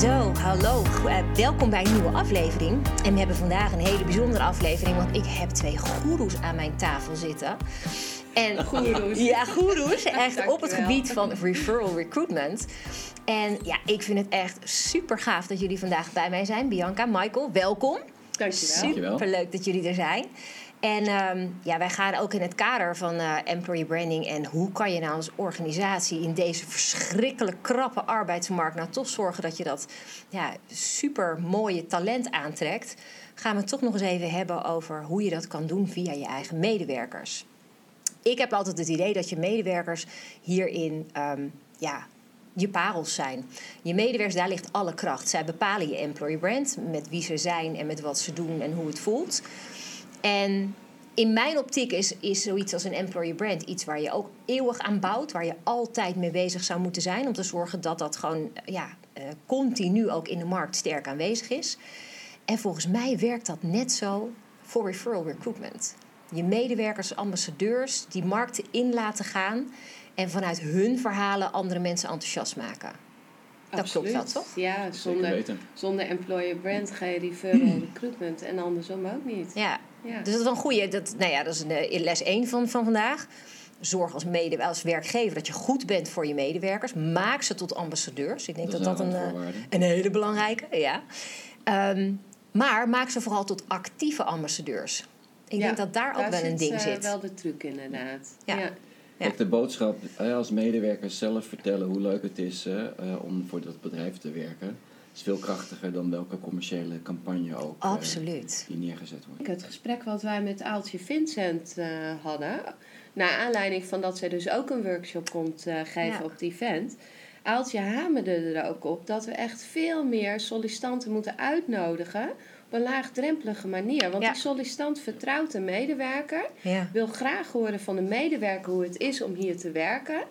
Zo, hallo. Uh, welkom bij een nieuwe aflevering. En we hebben vandaag een hele bijzondere aflevering, want ik heb twee goeroes aan mijn tafel zitten. En goeroes. Ja, goeroes. Echt op het gebied van referral recruitment. En ja, ik vind het echt super gaaf dat jullie vandaag bij mij zijn. Bianca, Michael, welkom. Dankjewel. Super leuk dat jullie er zijn. En um, ja, wij gaan ook in het kader van uh, employee branding en hoe kan je nou als organisatie in deze verschrikkelijk krappe arbeidsmarkt nou toch zorgen dat je dat ja, super mooie talent aantrekt, gaan we het toch nog eens even hebben over hoe je dat kan doen via je eigen medewerkers. Ik heb altijd het idee dat je medewerkers hierin um, ja, je parels zijn. Je medewerkers, daar ligt alle kracht. Zij bepalen je employee brand met wie ze zijn en met wat ze doen en hoe het voelt. En in mijn optiek is, is zoiets als een employer brand iets waar je ook eeuwig aan bouwt, waar je altijd mee bezig zou moeten zijn om te zorgen dat dat gewoon ja, uh, continu ook in de markt sterk aanwezig is. En volgens mij werkt dat net zo voor referral recruitment. Je medewerkers, ambassadeurs, die markten in laten gaan en vanuit hun verhalen andere mensen enthousiast maken. Dat klopt dat, toch? Ja, zonder, zonder employer brand ga je referral recruitment en andersom ook niet. Ja, ja. Dus dat is een goede. Dat, nou ja, dat is een, eh, les 1 van, van vandaag. Zorg als, mede, als werkgever dat je goed bent voor je medewerkers. Maak ze tot ambassadeurs. Ik denk dat dat, dat een, eh, een hele belangrijke ja. Um, maar maak ze vooral tot actieve ambassadeurs. Ik denk dat daar, daar ook wel een ding uh, zit. wel de truc inderdaad. Ja. ja. Ja. Ook de boodschap als medewerkers zelf vertellen hoe leuk het is uh, om voor dat bedrijf te werken is veel krachtiger dan welke commerciële campagne ook eh, Absoluut. die neergezet wordt. Het gesprek wat wij met Aaltje Vincent uh, hadden, naar aanleiding van dat zij dus ook een workshop komt uh, geven op het event. Aaltje hamerde er ook op dat we echt veel meer sollicitanten moeten uitnodigen op een laagdrempelige manier. Want die sollicitant vertrouwt een medewerker, ja. wil graag horen van de medewerker hoe het is om hier te werken.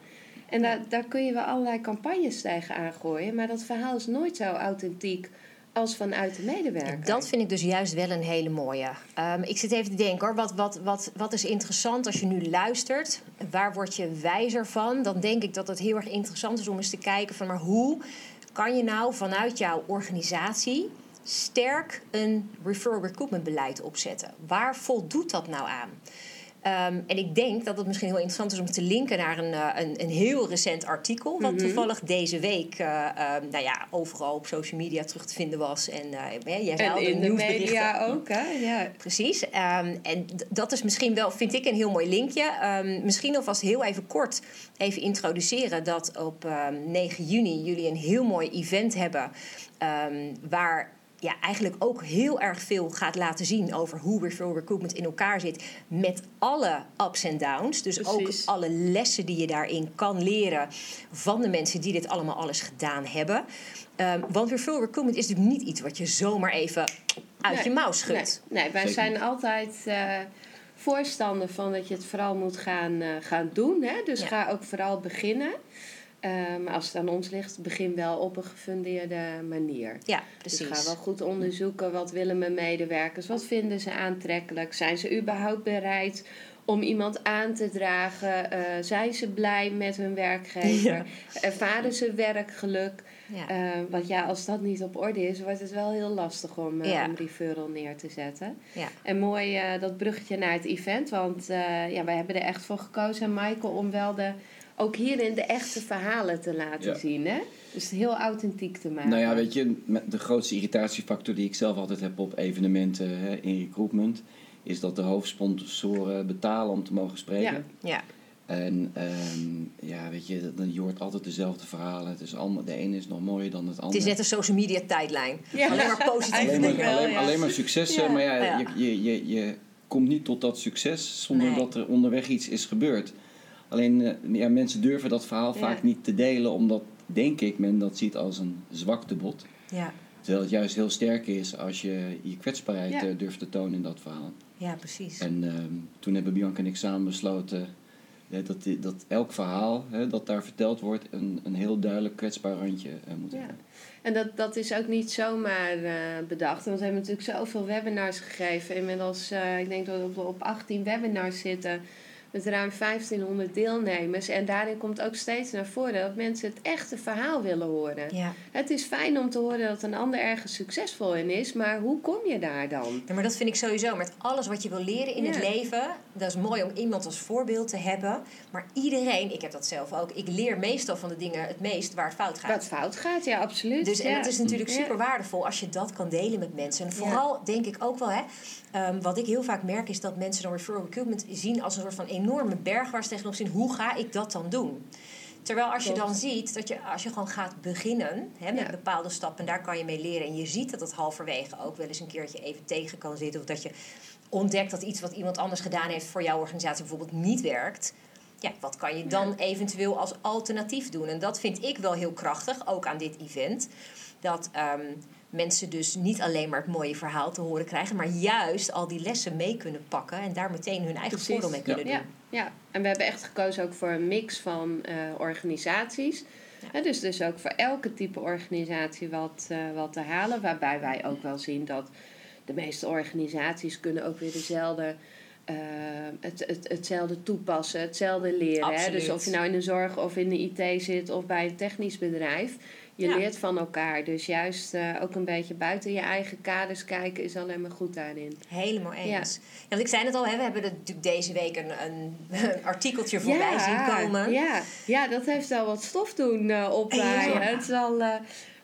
En daar, daar kun je wel allerlei campagnes tegen aangooien. Maar dat verhaal is nooit zo authentiek als vanuit de medewerker. Dat vind ik dus juist wel een hele mooie. Um, ik zit even te denken hoor, wat, wat, wat, wat is interessant als je nu luistert? Waar word je wijzer van? Dan denk ik dat het heel erg interessant is om eens te kijken van... maar hoe kan je nou vanuit jouw organisatie sterk een referral recruitment beleid opzetten? Waar voldoet dat nou aan? Um, en ik denk dat het misschien heel interessant is om te linken naar een, uh, een, een, heel recent artikel. Wat mm -hmm. toevallig deze week uh, um, nou ja, overal op social media terug te vinden was. En, uh, jij en in de, de media ook, hè? Ja. Precies. Um, en dat is misschien wel, vind ik, een heel mooi linkje. misschien alvast heel even kort even introduceren dat op 9 juni jullie een heel mooi event hebben. waar ja, eigenlijk ook heel erg veel gaat laten zien over hoe referral recruitment in elkaar zit. Met alle ups en downs. Dus Precies. ook alle lessen die je daarin kan leren van de mensen die dit allemaal alles gedaan hebben. Um, want referral recruitment is natuurlijk niet iets wat je zomaar even uit nee, je mouw schudt. Nee, nee wij Zeker. zijn altijd. Uh, voorstander van dat je het vooral moet gaan, uh, gaan doen. Hè? Dus ja. ga ook vooral beginnen. Maar um, als het aan ons ligt, begin wel op een gefundeerde manier. Ja, precies. Dus ga wel goed onderzoeken wat willen mijn medewerkers, wat vinden ze aantrekkelijk, zijn ze überhaupt bereid om iemand aan te dragen, uh, zijn ze blij met hun werkgever, ja. ervaren ze werkgeluk. Ja. Uh, want ja, als dat niet op orde is, wordt het wel heel lastig om, uh, ja. om referral neer te zetten. Ja. En mooi dat bruggetje naar het event, want ja, wij hebben er echt voor gekozen, Michael, om wel de ook hierin de echte verhalen te laten ja. zien. Hè? Dus heel authentiek te maken. Nou ja, weet je, de grootste irritatiefactor die ik zelf altijd heb op evenementen hè, in recruitment, is dat de hoofdsponsoren betalen om te mogen spreken. Ja. ja. En um, ja, weet je, je hoort altijd dezelfde verhalen. Het is allemaal, de ene is nog mooier dan het andere. Het is net een social media tijdlijn. Ja. Alleen maar positieve alleen dingen. Maar, alleen, ja. alleen, maar successen, maar ja, Je, je, je, je komt niet tot dat succes zonder nee. dat er onderweg iets is gebeurd. Alleen uh, ja, mensen durven dat verhaal ja. vaak niet te delen, omdat, denk ik, men dat ziet als een zwaktebod. Ja. Terwijl het juist heel sterk is als je je kwetsbaarheid Ja. eh, durft te tonen in dat verhaal. Ja, precies. En ehm, toen hebben Bianca en ik samen besloten dat, die- dat elk verhaal dat daar verteld wordt een, een heel duidelijk kwetsbaar randje eh, moet Ja. hebben. En dat, dat is ook niet zomaar eh, bedacht. Want we hebben natuurlijk zoveel webinars gegeven. Inmiddels, eh, ik denk dat we op, op 18 webinars zitten. Met ruim 1500 deelnemers. En daarin komt ook steeds naar voren dat mensen het echte verhaal willen horen. Ja. Het is fijn om te horen dat een ander ergens succesvol in is. Maar hoe kom je daar dan? Ja, maar dat vind ik sowieso. Met alles wat je wil leren in het leven. Dat is mooi om iemand als voorbeeld te hebben. Maar iedereen, ik heb dat zelf ook. Ik leer meestal van de dingen het meest waar het fout gaat. Wat fout gaat, ja, absoluut. Dus en het is natuurlijk super waardevol als je dat kan delen met mensen. En vooral denk ik ook wel, hè, ehm, wat ik heel vaak merk is dat mensen dan referral recruitment zien als een soort van enorme berg waar ze tegenop zien. Hoe ga ik dat dan doen? Terwijl als je dan ziet dat je, als je gewoon gaat beginnen hè, met Ja. bepaalde stappen, daar kan je mee leren. En je ziet dat het halverwege ook wel eens een keertje even tegen kan zitten. Of dat je ontdekt dat iets wat iemand anders gedaan heeft voor jouw organisatie bijvoorbeeld niet werkt. Ja, wat kan je dan eventueel als alternatief doen? En dat vind ik wel heel krachtig, ook aan dit event. Dat ehm, mensen dus niet alleen maar het mooie verhaal te horen krijgen, maar juist al die lessen mee kunnen pakken en daar meteen hun eigen voordeel mee kunnen Ja, doen. ja, en we hebben echt gekozen ook voor een mix van eh, organisaties. Dus, dus ook voor elke type organisatie wat, eh, wat te halen. Waarbij wij ook wel zien dat de meeste organisaties kunnen ook weer dezelfde, eh, het, het, hetzelfde toepassen, hetzelfde leren. Hè? Dus of je nou in de zorg of in de IT zit of bij een technisch bedrijf. Je Ja. leert van elkaar. Dus juist eh, ook een beetje buiten je eigen kaders kijken is alleen maar goed daarin. Helemaal eens. Ja. want ik zei het al, hè, we hebben natuurlijk deze week een, een, een artikeltje voorbij zien komen. Ja, ja, dat heeft wel wat stof doen eh opwaaien. Het is wel, eh,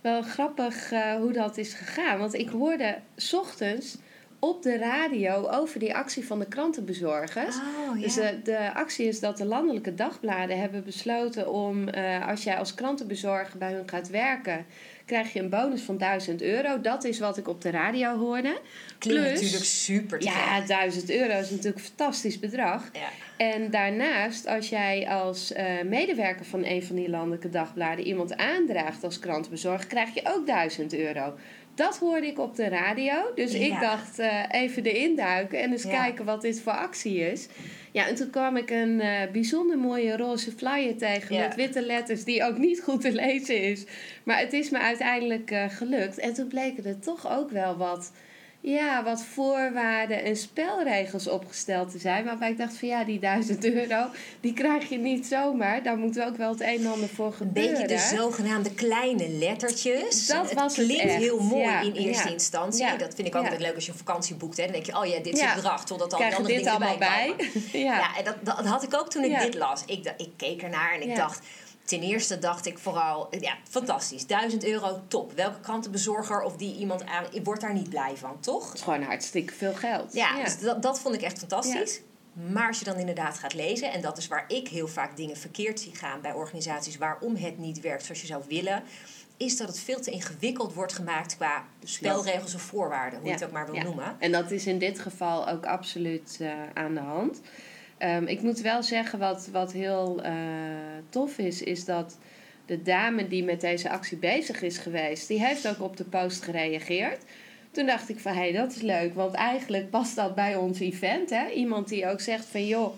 wel grappig hoe dat is gegaan. Want ik hoorde 's ochtends op de radio over die actie van de krantenbezorgers. Oh, ja. Dus de, de actie is dat de landelijke dagbladen hebben besloten om, eh, als jij als krantenbezorger bij hun gaat werken, krijg je een bonus van 1000 euro. Dat is wat ik op de radio hoorde. Klinkt plus- natuurlijk super Ja, gek. 1000 euro is natuurlijk een fantastisch bedrag. Ja. En daarnaast, als jij als eh, medewerker van een van die landelijke dagbladen iemand aandraagt als krantenbezorger, krijg je ook 1000 euro. Dat hoorde ik op de radio. Dus ik dacht eh, even erin duiken en eens Ja. kijken wat dit voor actie is. Ja, en toen kwam ik een eh, bijzonder mooie roze flyer tegen Ja. met witte letters die ook niet goed te lezen is. Maar het is me uiteindelijk eh, gelukt. En toen bleken er toch ook wel wat, ja, wat voorwaarden en spelregels opgesteld te zijn. Waarbij ik dacht van ja, die 1000 euro, die krijg je niet zomaar. Daar moet ook wel het een en ander voor Een gebeuren. beetje de zogenaamde kleine lettertjes. Dat was het klinkt heel mooi Ja, in eerste ja. instantie. Ja, Dat vind ik ook altijd leuk als je een vakantie boekt. Hè. Dan denk je, oh ja, dit is bedrag. Totdat al die andere dit dingen allemaal bij? ja. Ja, en dat, dat had ik ook toen ik dit las. Ik, ik keek ernaar en ik dacht... Ten eerste dacht ik vooral, ja, fantastisch. 1000 euro, top. Welke krantenbezorger of die iemand aan... Ik word daar niet blij van, toch? Het is gewoon hartstikke veel geld. Ja, dus dat, dat vond ik echt fantastisch. Maar als je dan inderdaad gaat lezen, en dat is waar ik heel vaak dingen verkeerd zie gaan bij organisaties waarom het niet werkt zoals je zou willen, is dat het veel te ingewikkeld wordt gemaakt qua spelregels of voorwaarden, hoe je het ook maar wil ja. noemen. En dat is in dit geval ook absoluut eh, aan de hand. Ehm, ik moet wel zeggen, wat, wat heel eh, tof is, is dat de dame die met deze actie bezig is geweest, die heeft ook op de post gereageerd. Toen dacht ik van, hé, hey, dat is leuk, want eigenlijk past dat bij ons event. Hè? Iemand die ook zegt van, joh,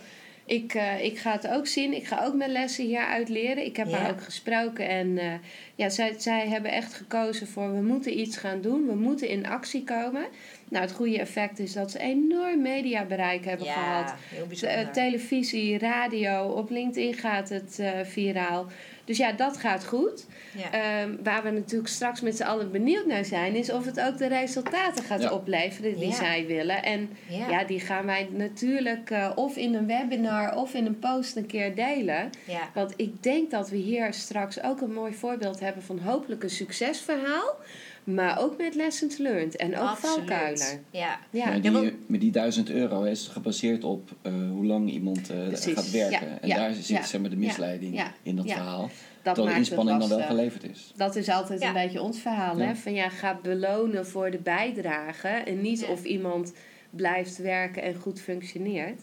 ik, eh, ik ga het ook zien. Ik ga ook mijn lessen hier uitleren. Ik heb Ja. haar ook gesproken. En eh, ja, zij, zij hebben echt gekozen voor... we moeten iets gaan doen. We moeten in actie komen. Nou, het goede effect is dat ze enorm mediabereik hebben gehad. heel Eh, televisie, radio, op LinkedIn gaat het viraal. Dus ja, dat gaat goed. ja. Ehm, waar we natuurlijk straks met z'n allen benieuwd naar zijn... is of het ook de resultaten gaat Ja. opleveren die Ja. zij willen. En ja. ja, die gaan wij natuurlijk eh, of in een webinar of in een post een keer delen. ja. Want ik denk dat we hier straks ook een mooi voorbeeld hebben van hopelijk een succesverhaal. Maar ook met lessons learned en ook Absoluut. valkuilen. Ja. Ja, Maar die, met die 1000 euro is gebaseerd op eh, hoe lang iemand eh, gaat werken. Ja, en ja, daar zit ja, zeg maar de misleiding ja, in dat ja. verhaal. dat Terwijl de inspanning dan wel geleverd is. Dat is altijd Ja. een beetje ons verhaal. Ja. Hè? Van ja, ga belonen voor de bijdrage. En niet Ja. of iemand blijft werken en goed functioneert.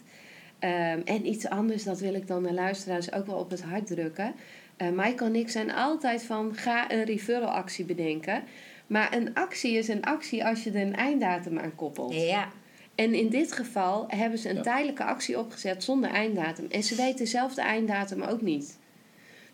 Ehm, en iets anders, dat wil ik dan de luisteraars ook wel op het hart drukken. Eh Michael en ik zijn altijd van ga een referral actie bedenken. Maar een actie is een actie als je er een einddatum aan koppelt. Ja. En in dit geval hebben ze een Ja. tijdelijke actie opgezet zonder einddatum. En ze weten zelf de einddatum ook niet.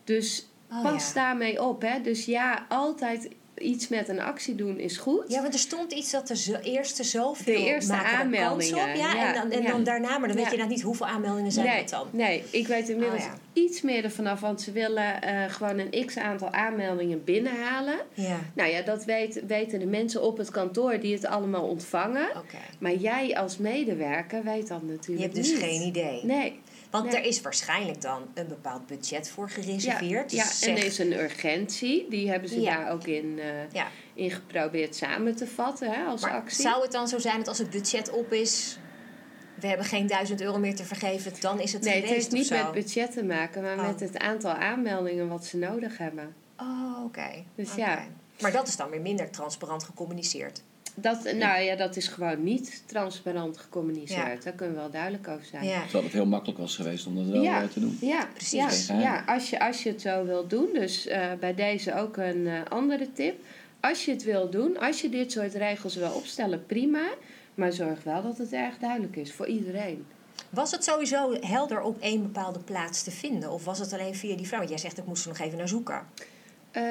Dus Oh, pas ja. daarmee op. Hè? Dus ja, altijd iets met een actie doen is goed. Ja, want er stond iets dat de zo, eerste zoveel De eerste er aanmeldingen, op. Ja, ja, en, dan, en ja. dan daarna, maar dan weet je inderdaad niet hoeveel aanmeldingen zijn nee, het dan. nee, ik weet inmiddels Oh, iets meer ervan af. Want ze willen eh, gewoon een x aantal aanmeldingen binnenhalen. Ja, Nou ja, dat weet, weten de mensen op het kantoor die het allemaal ontvangen. oké. Maar jij als medewerker weet dat Je natuurlijk hebt dus niet. geen idee. Nee. Want Nee. er is waarschijnlijk dan een bepaald budget voor gereserveerd. Ja, Dus en er is een urgentie. Die hebben ze Ja. daar ook in, ja. in geprobeerd samen te vatten hè, als Maar actie. zou het dan zo zijn dat als het budget op is, we hebben geen duizend euro meer te vergeven, dan is het nee, het heeft niet met budget te maken, maar Oh. met het aantal aanmeldingen wat ze nodig hebben. Oh, oké. Dus ja. Maar dat is dan weer minder transparant gecommuniceerd. Dat, nou ja, dat is gewoon niet transparant gecommuniceerd. Ja. Daar kunnen we wel duidelijk over zijn. Ja. Terwijl het heel makkelijk was geweest om dat wel Ja. eh, te doen. Ja, Precies. Ja, ja als, je, als je het zo wil doen. Dus eh, bij deze ook een eh, andere tip. Als je het wil doen, als je dit soort regels wil opstellen, prima. Maar zorg wel dat het erg duidelijk is voor iedereen. Was het sowieso helder op één bepaalde plaats te vinden? Of was het alleen via die vrouw? Want jij zegt, ik moest er nog even naar zoeken. Eh,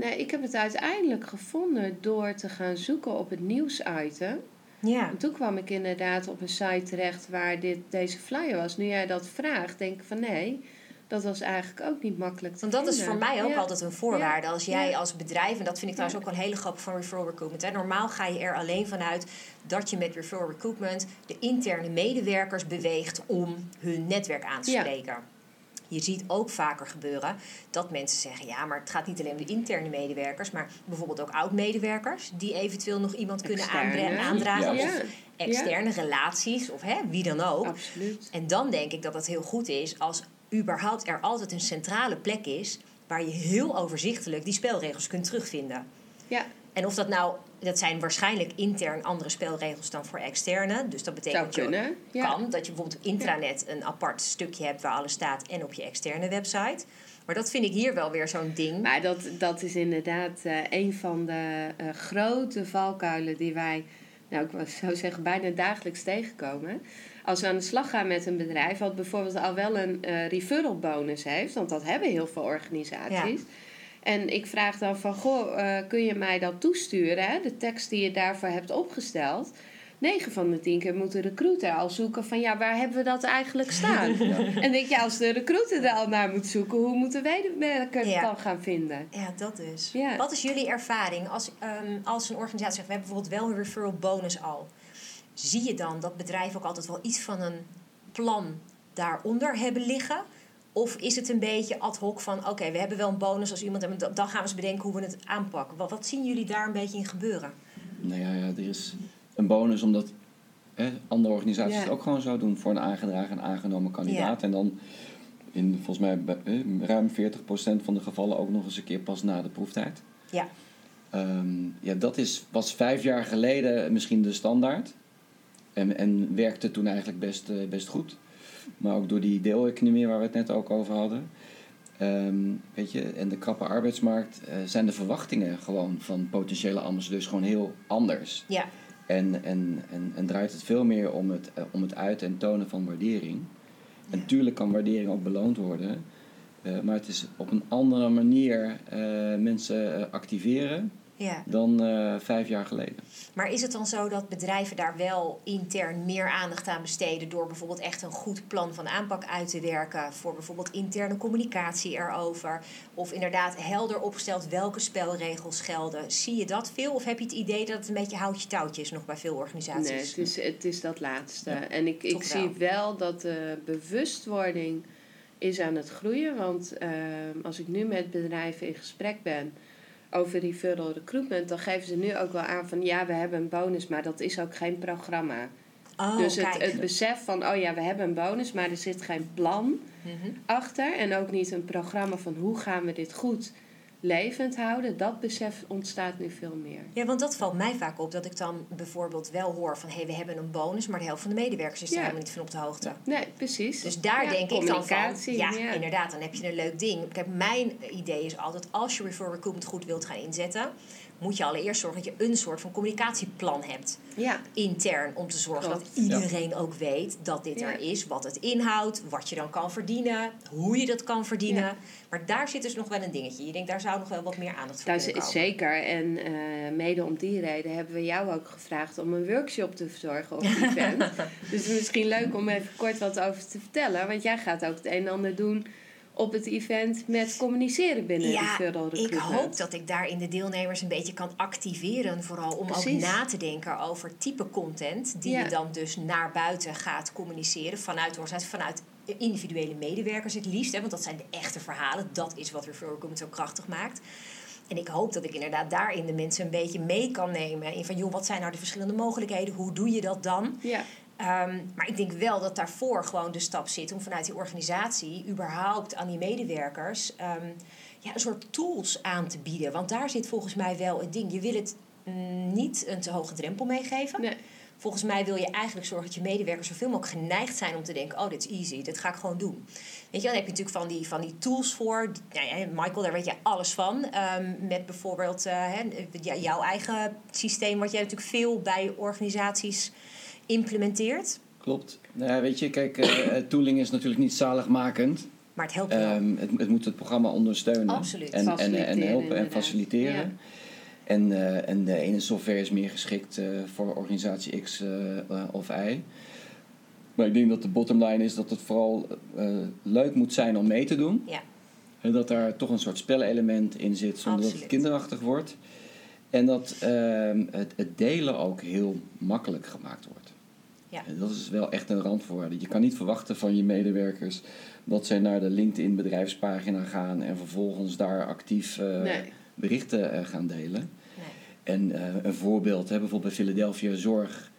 nee, ik heb het uiteindelijk gevonden door te gaan zoeken op het nieuwsitem. Ja. En toen kwam ik inderdaad op een site terecht waar dit, deze flyer was. Nu jij dat vraagt, denk ik van nee, dat was eigenlijk ook niet makkelijk te Want dat is voor mij ook Ja. altijd een voorwaarde. Als jij Ja. als bedrijf, en dat vind ik trouwens ook wel een hele grap van referral recruitment. Hè. Normaal ga je er alleen vanuit dat je met referral recruitment de interne medewerkers beweegt om hun netwerk aan te Ja. spreken. Je ziet ook vaker gebeuren dat mensen zeggen: ja, maar het gaat niet alleen om de interne medewerkers, maar bijvoorbeeld ook oud-medewerkers die eventueel nog iemand kunnen Externe. aandragen. Ja. Of externe relaties, of hè, wie dan ook. Absoluut. En dan denk ik dat het heel goed is als überhaupt er altijd een centrale plek is waar je heel overzichtelijk die spelregels kunt terugvinden. Ja, En of dat nou, dat zijn waarschijnlijk intern andere spelregels dan voor externe. Dus dat betekent zou dat je. Ja. kan dat je bijvoorbeeld op intranet een apart stukje hebt waar alles staat en op je externe website. Maar dat vind ik hier wel weer zo'n ding. Maar dat, dat is inderdaad eh, een van de eh, grote valkuilen die wij, nou ik zou zeggen, bijna dagelijks tegenkomen. Als we aan de slag gaan met een bedrijf, wat bijvoorbeeld al wel een eh, referral bonus heeft, want dat hebben heel veel organisaties. En ik vraag dan van, goh, eh, kun je mij dat toesturen, hè? de tekst die je daarvoor hebt opgesteld. 9 van de 10 keer moet de recruiter al zoeken van ja, waar hebben we dat eigenlijk staan? En denk je, als de recruiter er al naar moet zoeken, hoe moet de medewerker het Ja. dan gaan vinden? Ja, dat dus. Ja. Wat is jullie ervaring als, ehm, als een organisatie zegt... we hebben bijvoorbeeld wel een referral bonus al. Zie je dan dat bedrijven ook altijd wel iets van een plan daaronder hebben liggen? Of is het een beetje ad hoc van... oké, we hebben wel een bonus als iemand... en dan gaan we eens bedenken hoe we het aanpakken. Wat, wat zien jullie daar een beetje in gebeuren? Nou ja, ja, er is een bonus omdat hè, andere organisaties Ja. het ook gewoon zo doen voor een aangedragen en aangenomen kandidaat. En dan in volgens mij ruim 40% van de gevallen ook nog eens een keer pas na de proeftijd. Ja. Ehm, ja, dat is, was vijf jaar geleden misschien de standaard. En, en werkte toen eigenlijk best, eh, best goed. Maar ook door die deeleconomie waar we het net ook over hadden. Ehm, weet je, en de krappe arbeidsmarkt eh, zijn de verwachtingen gewoon van potentiële ambassadeurs gewoon heel anders. Ja, En, en, en, en draait het veel meer om het, eh, om het uiten en tonen van waardering. En natuurlijk kan waardering ook beloond worden. eh, maar het is op een andere manier mensen activeren ja. dan eh, vijf jaar geleden. Maar is het dan zo dat bedrijven daar wel intern meer aandacht aan besteden... door bijvoorbeeld echt een goed plan van aanpak uit te werken... voor bijvoorbeeld interne communicatie erover... of inderdaad helder opgesteld welke spelregels gelden? Zie je dat veel of heb je het idee dat het een beetje houtje-touwtje is nog bij veel organisaties? Nee, het is, het is dat laatste. Ja. En ik, ik wel. zie wel dat de bewustwording is aan het groeien. Want ehm, als ik nu met bedrijven in gesprek ben over referral recruitment, dan geven ze nu ook wel aan van ja, we hebben een bonus, maar dat is ook geen programma. Oh, dus het, het besef van oh ja, we hebben een bonus, maar er zit geen plan Mhm. achter. En ook niet een programma van hoe gaan we dit goed levend houden. Dat besef ontstaat nu veel meer. Ja, want dat valt mij vaak op. Dat ik dan bijvoorbeeld wel hoor van... hé, hey, we hebben een bonus, maar de helft van de medewerkers is er Ja. helemaal niet van op de hoogte. Nee, precies. Dus daar Ja, denk ik dan van, ja. inderdaad, dan heb je een leuk ding. Kijk, mijn idee is altijd, als je referral recruitment goed wilt gaan inzetten, moet je allereerst zorgen dat je een soort van communicatieplan hebt. Ja. Intern, om te zorgen Klopt. dat iedereen ook weet dat dit Ja. er is, wat het inhoudt, wat je dan kan verdienen, hoe je dat kan verdienen. Maar daar zit dus nog wel een dingetje. Je denkt, daar zou nog wel wat meer aandacht voor is komen. zeker. En eh, mede om die reden hebben we jou ook gevraagd om een workshop te verzorgen op het event. dus misschien leuk om even kort wat over te vertellen. Want jij gaat ook het een en ander doen op het event met communiceren binnen Ja, referral ik recruitment. hoop dat ik daarin de deelnemers een beetje kan activeren. Vooral om ook na te denken over type content. Die Ja. je dan dus naar buiten gaat communiceren. Vanuit de organisatie, vanuit individuele medewerkers het liefst. Hè, want dat zijn de echte verhalen. Dat is wat Referral Recruitment zo krachtig maakt. En ik hoop dat ik inderdaad daarin de mensen een beetje mee kan nemen. In van, joh, wat zijn nou de verschillende mogelijkheden? Hoe doe je dat dan? Ja, Ehm, maar ik denk wel dat daarvoor gewoon de stap zit om vanuit die organisatie überhaupt aan die medewerkers ehm, ja, een soort tools aan te bieden. Want daar zit volgens mij wel het ding. Je wil het mm, niet een te hoge drempel meegeven. nee. Volgens mij wil je eigenlijk zorgen dat je medewerkers zoveel mogelijk geneigd zijn om te denken: oh, dit is easy, dit ga ik gewoon doen. Weet je, dan heb je natuurlijk van die, van die tools voor. Nou ja, Michael, daar weet je alles van. Ehm, met bijvoorbeeld eh, jouw eigen systeem, wat jij natuurlijk veel bij organisaties implementeert. Klopt. Nou, ja, weet je, kijk, eh, eh, tooling is natuurlijk niet zaligmakend. Maar het helpt wel. Ehm, het, het moet het programma ondersteunen. Absoluut. En, en, en helpen en faciliteren. Ja. En, eh, en de ene software is meer geschikt eh, voor organisatie X of Y. Maar ik denk dat de bottom line is dat het vooral eh, leuk moet zijn om mee te doen. Ja. En dat daar toch een soort spelelement in zit zonder dat het kinderachtig wordt. En dat ehm, het, het delen ook heel makkelijk gemaakt wordt. Ja. En dat is wel echt een randvoorwaarde. Je kan niet verwachten van je medewerkers dat zij naar de LinkedIn bedrijfspagina gaan en vervolgens daar actief eh, Nee. berichten eh, gaan delen. Nee. En eh, een voorbeeld, hè, bijvoorbeeld bij Philadelphia Zorg,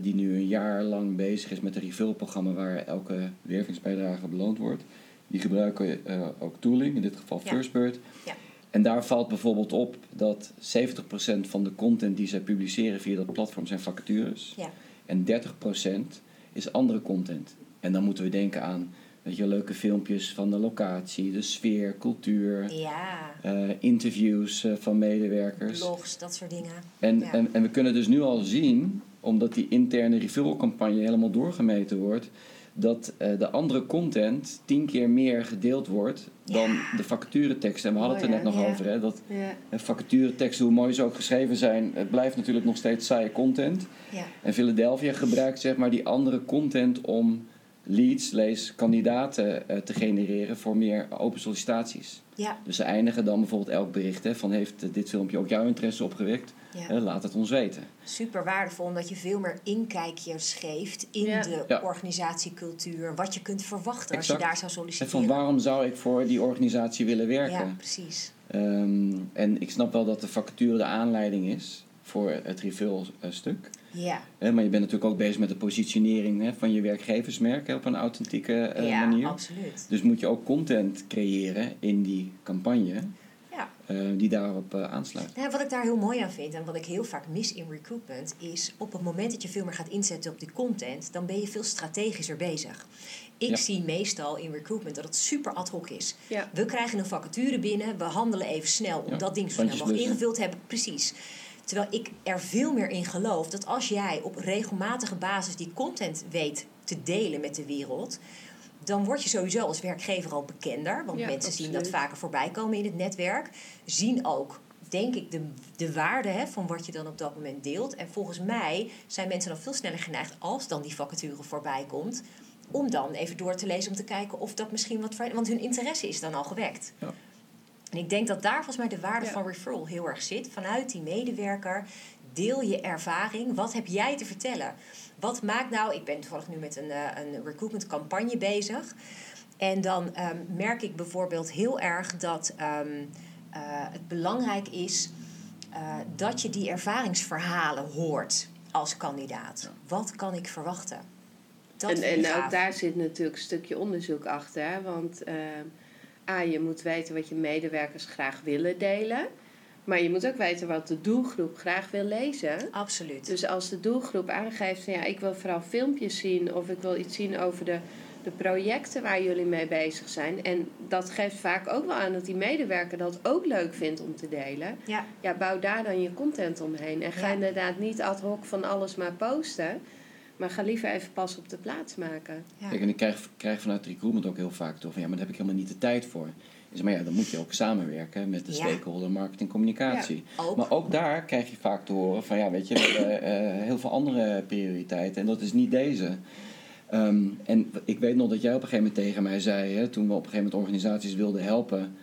die nu een jaar lang bezig is met een refill-programma waar elke wervingsbijdrage beloond wordt. Die gebruiken ook tooling, in dit geval Ja. Firstbird. Ja. En daar valt bijvoorbeeld op dat 70% van de content die zij publiceren via dat platform zijn vacatures. Ja. En 30% is andere content. En dan moeten we denken aan weet je, leuke filmpjes van de locatie, de sfeer, cultuur, Ja. eh, interviews eh, van medewerkers. Blogs, dat soort dingen. En, Ja. en, en we kunnen dus nu al zien, omdat die interne referral-campagne helemaal doorgemeten wordt, dat eh, de andere content tien keer meer gedeeld wordt dan Ja. de vacatureteksten. En we hadden het er Mooi, net nog Ja. over, hè, dat vacatureteksten, hoe mooi ze ook geschreven zijn, het blijft natuurlijk nog steeds saaie content. Ja. En Philadelphia gebruikt zeg maar die andere content om leads, lees kandidaten eh, te genereren voor meer open sollicitaties. Ja. Dus ze eindigen dan bijvoorbeeld elk bericht hè, van heeft dit filmpje ook jouw interesse opgewekt? Ja. Laat het ons weten. Super waardevol, omdat je veel meer inkijkjes geeft in Ja. de Ja. organisatiecultuur. Wat je kunt verwachten als je daar zou En solliciteren. van waarom zou ik voor die organisatie willen werken? Ja, precies. Ehm, en ik snap wel dat de vacature de aanleiding is voor het refill-stuk. Ja, Hè, maar je bent natuurlijk ook bezig met de positionering hè, van je werkgeversmerk hè, op een authentieke eh, ja manier. absoluut. Dus moet je ook content creëren in die campagne Ja. Die daarop eh, aansluit. Nou, wat ik daar heel mooi aan vind en wat ik heel vaak mis in recruitment, is op het moment dat je veel meer gaat inzetten op die content, dan ben je veel strategischer bezig. Ik Ja. zie meestal in recruitment dat het super ad hoc is. Ja. We krijgen een vacature binnen, we handelen even snel om Ja, dat ding zo snel mogelijk ingevuld te hebben. Precies. Terwijl ik er veel meer in geloof dat als jij op regelmatige basis die content weet te delen met de wereld, dan word je sowieso als werkgever al bekender. Want Ja, mensen zien dat vaker voorbij komen in het netwerk. Zien ook, denk ik, de, de waarde hè, van wat je dan op dat moment deelt. En volgens mij zijn mensen dan veel sneller geneigd als dan die vacature voorbij komt. Om dan even door te lezen om te kijken of dat misschien wat. voor- Want hun interesse is dan al gewekt. Ja. En ik denk dat daar volgens mij de waarde Ja. van referral heel erg zit. Vanuit die medewerker deel je ervaring. Wat heb jij te vertellen? Wat maakt nou... Ik ben toevallig nu met een, eh, een recruitment campagne bezig. En dan ehm, merk ik bijvoorbeeld heel erg dat ehm, eh, het belangrijk is... eh, dat je die ervaringsverhalen hoort als kandidaat. Wat kan ik verwachten? Dat en en gaaf. ook daar zit natuurlijk een stukje onderzoek achter. hè, Want eh, A, je moet weten wat je medewerkers graag willen delen. Maar je moet ook weten wat de doelgroep graag wil lezen. Absoluut. Dus als de doelgroep aangeeft van ja, ik wil vooral filmpjes zien of ik wil iets zien over de de projecten waar jullie mee bezig zijn. En dat geeft vaak ook wel aan dat die medewerker dat ook leuk vindt om te delen. Ja. Ja, bouw daar dan je content omheen. En ga Ja. inderdaad niet ad hoc van alles maar posten. Maar ga liever even pas op de plaats maken. Ja. Kijk, en ik krijg, krijg vanuit recruitment ook heel vaak door van ja, maar daar heb ik helemaal niet de tijd voor. Maar ja, dan moet je ook samenwerken met de stakeholder marketing communicatie. Ook. Maar ook daar krijg je vaak te horen van ja, weet je, we hebben eh, heel veel andere prioriteiten en dat is niet deze. Ehm, en ik weet nog dat jij op een gegeven moment tegen mij zei, hè, toen we op een gegeven moment organisaties wilden helpen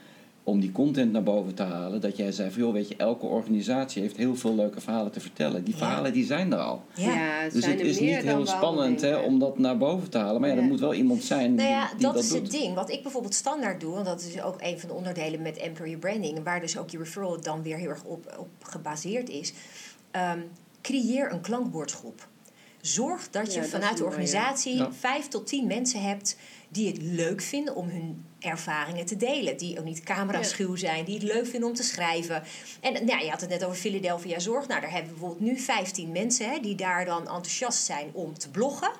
om die content naar boven te halen, dat jij zei van joh, weet je, elke organisatie heeft heel veel leuke verhalen te vertellen. Die Ja. verhalen die zijn er al. Ja. het Dus zijn het is niet heel spannend hè, om dat naar boven te halen. Maar ja, er Ja. moet wel iemand zijn Nou die, ja, die dat, dat, is doet. het ding. Wat ik bijvoorbeeld standaard doe, en dat is ook een van de onderdelen met Employer Branding, waar dus ook je referral dan weer heel erg op, op gebaseerd is. Ehm, creëer een klankbordgroep. Zorg dat je Ja, dat vanuit de organisatie Ja. vijf tot tien mensen hebt die het leuk vinden om hun ervaringen te delen. Die ook niet camera-schuw zijn, die het leuk vinden om te schrijven. En nou, je had het net over Philadelphia Zorg. Nou, daar hebben we bijvoorbeeld nu 15 mensen hè, die daar dan enthousiast zijn om te bloggen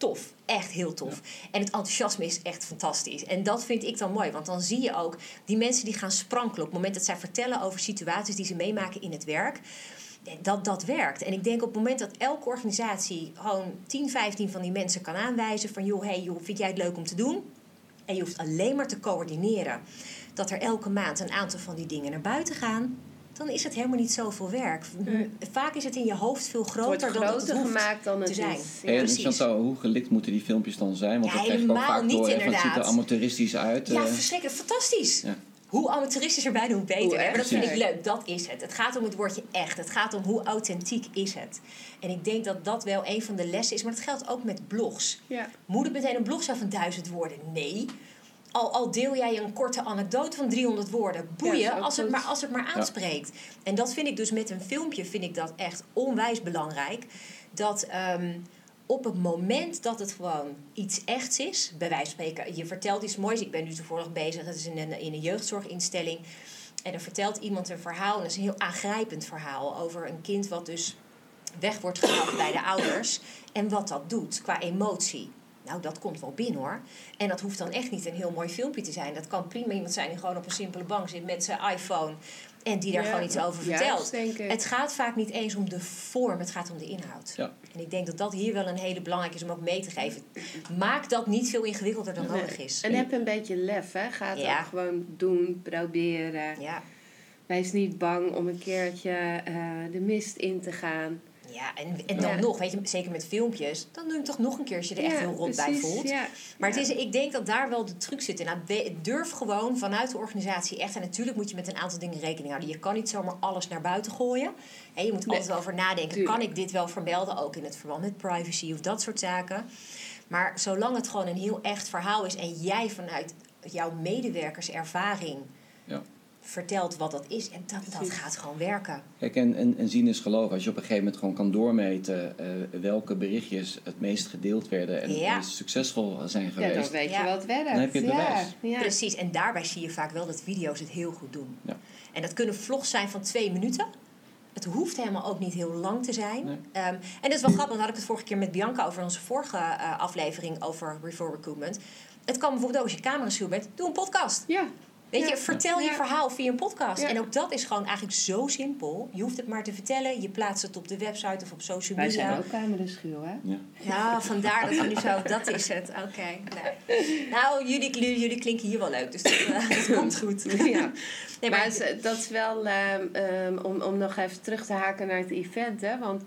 tof. Echt heel tof. En het enthousiasme is echt fantastisch. En dat vind ik dan mooi. Want dan zie je ook die mensen die gaan sprankelen... op het moment dat zij vertellen over situaties die ze meemaken in het werk... Dat dat werkt. En ik denk op het moment dat elke organisatie gewoon 10, 15 van die mensen kan aanwijzen van joh, hey, joh, vind jij het leuk om te doen? En je hoeft alleen maar te coördineren dat er elke maand een aantal van die dingen naar buiten gaan. Dan is het helemaal niet zoveel werk. Vaak is het in je hoofd veel Het groter dan het groter hoeft. gemaakt dan het te zijn. is. Chantal, hoe gelikt moeten die filmpjes dan zijn? Want Ja, dat krijg ik ook helemaal vaak niet, door. van Het ziet er inderdaad. amateuristisch uit. Ja, eh. verschrikkelijk. Fantastisch. Ja. Hoe amateuristischer bijna, hoe beter. Hoe hè? maar dat vind ik leuk. Dat is het. Het gaat om het woordje echt. Het gaat om hoe authentiek is het. En ik denk dat dat wel een van de lessen is. Maar dat geldt ook met blogs. Ja. Moet het meteen een blog zijn van duizend woorden? Nee. Al, al deel jij een korte anekdote van 300 woorden, boeien als, het maar, als het maar aanspreekt. En dat vind ik dus met een filmpje vind ik dat echt onwijs belangrijk. Dat ehm, op het moment dat het gewoon iets echts is, bij wijze van spreken, je vertelt iets moois. Ik ben nu toevallig bezig, dat is in een, in een jeugdzorginstelling. En dan vertelt iemand een verhaal, en dat is een heel aangrijpend verhaal over een kind wat dus weg wordt gehaald bij de ouders. En wat dat doet qua emotie. Nou, dat komt wel binnen hoor. En dat hoeft dan echt niet een heel mooi filmpje te zijn. Dat kan prima iemand zijn die gewoon op een simpele bank zit met zijn iPhone. En die daar Ja, gewoon iets over juist, vertelt. denk ik. Het gaat vaak niet eens om de vorm, het gaat om de inhoud. Ja. En ik denk dat dat hier wel een hele belangrijke is om ook mee te geven. Maak dat niet veel ingewikkelder dan nodig is. En heb een beetje lef, hè. Ga het Ja. ook gewoon doen, proberen. Ja, Wees niet bang om een keertje eh, de mist in te gaan. Ja en, en dan Ja. nog, weet je, zeker met filmpjes, dan doe je toch nog een keer als je er echt heel rot bij voelt. Ja. Maar het is, ik denk dat daar wel de truc zit in. Nou, durf gewoon vanuit de organisatie echt. En natuurlijk moet je met een aantal dingen rekening houden. Je kan niet zomaar alles naar buiten gooien. En je moet Nee, altijd wel over nadenken. tuurlijk. Kan ik dit wel vermelden? Ook in het verband met privacy of dat soort zaken. Maar zolang het gewoon een heel echt verhaal is. En jij vanuit jouw medewerkerservaring Ja. Vertelt wat dat is. En dat, dat gaat gewoon werken. Kijk, en, en, en zien is geloven. Als je op een gegeven moment gewoon kan doormeten eh, welke berichtjes het meest gedeeld werden en Ja. het meest succesvol zijn Ja, geweest. dan weet Ja. je wat werkt. Dan heb je het ja. bewijs. Ja. Precies, en daarbij zie je vaak wel dat video's het heel goed doen. Ja. En dat kunnen vlogs zijn van twee minuten. Het hoeft helemaal ook niet heel lang te zijn. Nee. Ehm, en dat is wel grappig, want had ik het vorige keer met Bianca over onze vorige eh, aflevering over Refer Recruitment. Het kan bijvoorbeeld ook als je camera schuw bent, doe een podcast. Ja. Weet Ja. je, vertel je verhaal via een podcast. Ja. En ook dat is gewoon eigenlijk zo simpel. Je hoeft het maar te vertellen. Je plaatst het op de website of op social Wij media. zijn ook cameraschuw, hè? Ja. Ja, vandaar dat we nu zo... Dat is het, oké. Nou, nou jullie, jullie, klinken hier wel leuk, dus dat, eh, dat komt goed. Ja. Nee, maar maar, het is- dat is wel ehm, ehm, om, om nog even terug te haken naar het event. Hè? Want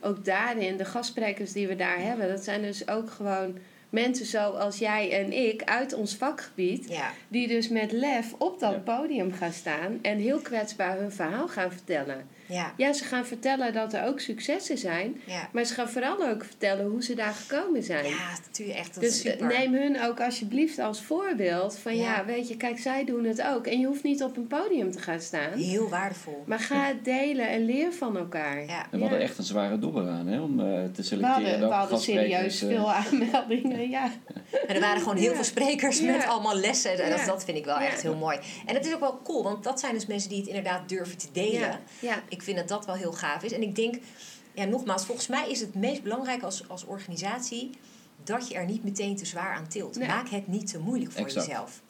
ook daarin, de gastsprekers die we daar hebben, dat zijn dus ook gewoon mensen zoals jij en ik uit ons vakgebied. ja, Die dus met lef op dat Ja. podium gaan staan en heel kwetsbaar hun verhaal gaan vertellen. ja, Ja, ze gaan vertellen dat er ook successen zijn, ja. maar ze gaan vooral ook vertellen hoe ze daar gekomen zijn. Ja, natuurlijk echt. Dus eh, super. neem hun ook alsjeblieft als voorbeeld van ja. Ja. weet je, kijk, zij doen het ook. En je hoeft niet op een podium te gaan staan. Heel waardevol. Maar ga het delen en leer van elkaar. Ja. En we hadden echt een zware dobber aan hè, om eh, te We selecteren. hadden, we hadden serieus gastsprekers, eh, veel aanmeldingen, ja. En er waren gewoon heel Ja. veel sprekers Ja. met allemaal lessen. En dat, dat vind ik wel Ja. echt heel mooi. En het is ook wel cool, want dat zijn dus mensen die het inderdaad durven te delen. Ja. ja. Ik vind dat dat wel heel gaaf is. En ik denk, ja, nogmaals, volgens mij is het meest belangrijk als, als organisatie dat je er niet meteen te zwaar aan tilt. Nee. Maak het niet te moeilijk voor Exact. jezelf.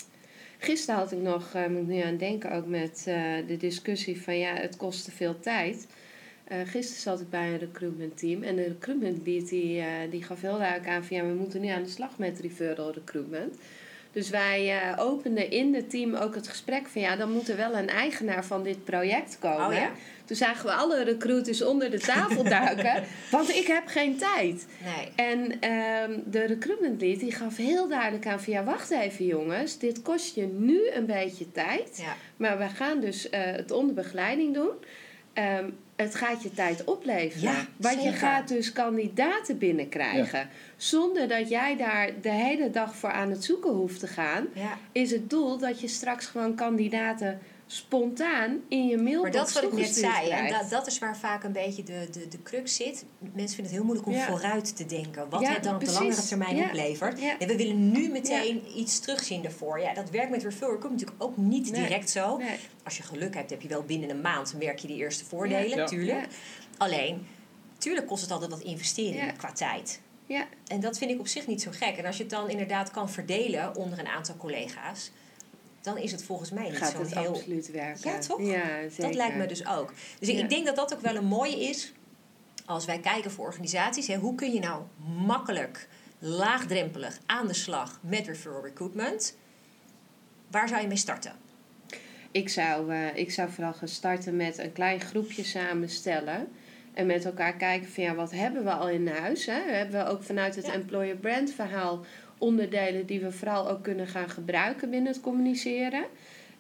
Gisteren had ik nog, uh, moet ik nu aan denken, ook met uh, de discussie van ja, het kost te veel tijd. Uh, gisteren zat ik bij een recruitment team en de recruitment lead die, die gaf heel duidelijk aan van ja, we moeten nu aan de slag met referral recruitment. Dus wij openden in het team ook het gesprek van ja, dan moet er wel een eigenaar van dit project komen. Oh, ja. Toen zagen we alle recruiters onder de tafel duiken, want ik heb geen tijd. Nee. En um, de recruitment lead die gaf heel duidelijk aan van ja, wacht even jongens, dit kost je nu een beetje tijd. Ja. Maar we gaan dus uh, het onder begeleiding doen. Um, het gaat je tijd opleveren. Ja, Want je gaat dus kandidaten binnenkrijgen. Ja. Zonder dat jij daar de hele dag voor aan het zoeken hoeft te gaan. Ja. Is het doel dat je straks gewoon kandidaten spontaan in je mailbox Maar dat is wat ik net zei. En dat, dat is waar vaak een beetje de, de, de crux zit. Mensen vinden het heel moeilijk om Ja. vooruit te denken. Wat Ja, het dan op de langere termijn Ja. oplevert. Nee, we willen nu meteen iets terugzien daarvoor. Ja, dat werkt met referral komt natuurlijk ook niet Nee. direct zo. Nee. Als je geluk hebt, heb je wel binnen een maand merk je die eerste voordelen, Ja. tuurlijk. Ja. Alleen, tuurlijk kost het altijd wat investeringen Ja. qua tijd. Ja, En dat vind ik op zich niet zo gek. En als je het dan inderdaad kan verdelen onder een aantal collega's, dan is het volgens mij niet zo'n heel absoluut werken. Ja, toch? Ja, zeker. Dat lijkt me dus ook. Dus ik, Ja. ik denk dat dat ook wel een mooie is als wij kijken voor organisaties. Hè, hoe kun je nou makkelijk, laagdrempelig aan de slag met referral recruitment? Waar zou je mee starten? Ik zou, eh, ik zou vooral gaan starten met een klein groepje samenstellen. En met elkaar kijken van ja, wat hebben we al in huis? Hè? Hebben we ook vanuit het Ja. employer brand verhaal onderdelen die we vooral ook kunnen gaan gebruiken binnen het communiceren.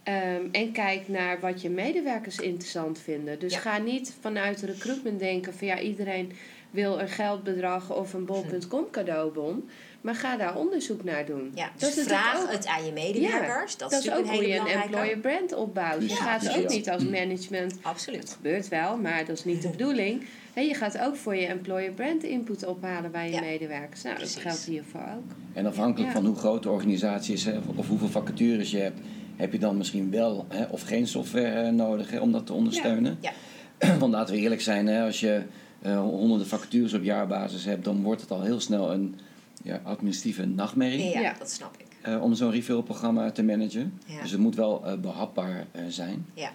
Ehm, en kijk naar wat je medewerkers interessant vinden. Dus Ja. ga niet vanuit recruitment denken van ja, iedereen wil een geldbedrag of een bol.com cadeaubon. Maar ga daar onderzoek naar doen. Ja, Dat dus natuurlijk vraag ook- het aan je medewerkers. dat, dat is ook hoe je een employer brand opbouwt. Je Ja, gaat ook niet als management Absoluut. gebeurt wel, maar dat is niet de bedoeling. Hè, je gaat ook voor je employer brand input ophalen bij je Ja. medewerkers. Nou, Precies. dat geldt hiervoor ook. En afhankelijk Ja. van hoe groot de organisatie is hè, of hoeveel vacatures je hebt, heb je dan misschien wel hè, of geen software eh, nodig hè, om dat te ondersteunen. Ja. Want laten we eerlijk zijn, hè, als je eh, honderden vacatures op jaarbasis hebt, dan wordt het al heel snel een ja, administratieve nachtmerrie Ja, Ja. dat snap ik. eh, om zo'n refill-programma te managen. Ja. Dus het moet wel eh, behapbaar eh, zijn. Ja.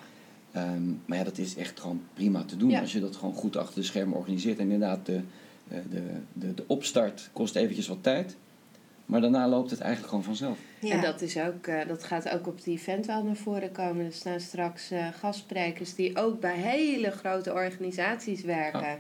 Ehm, maar ja, dat is echt gewoon prima te doen Ja. als je dat gewoon goed achter de schermen organiseert. En inderdaad, de, eh, de, de, de opstart kost eventjes wat tijd. Maar daarna loopt het eigenlijk gewoon vanzelf. Ja. En dat, is ook, eh, dat gaat ook op het event wel naar voren komen. Er staan straks eh, gastsprekers die ook bij hele grote organisaties werken. Ja.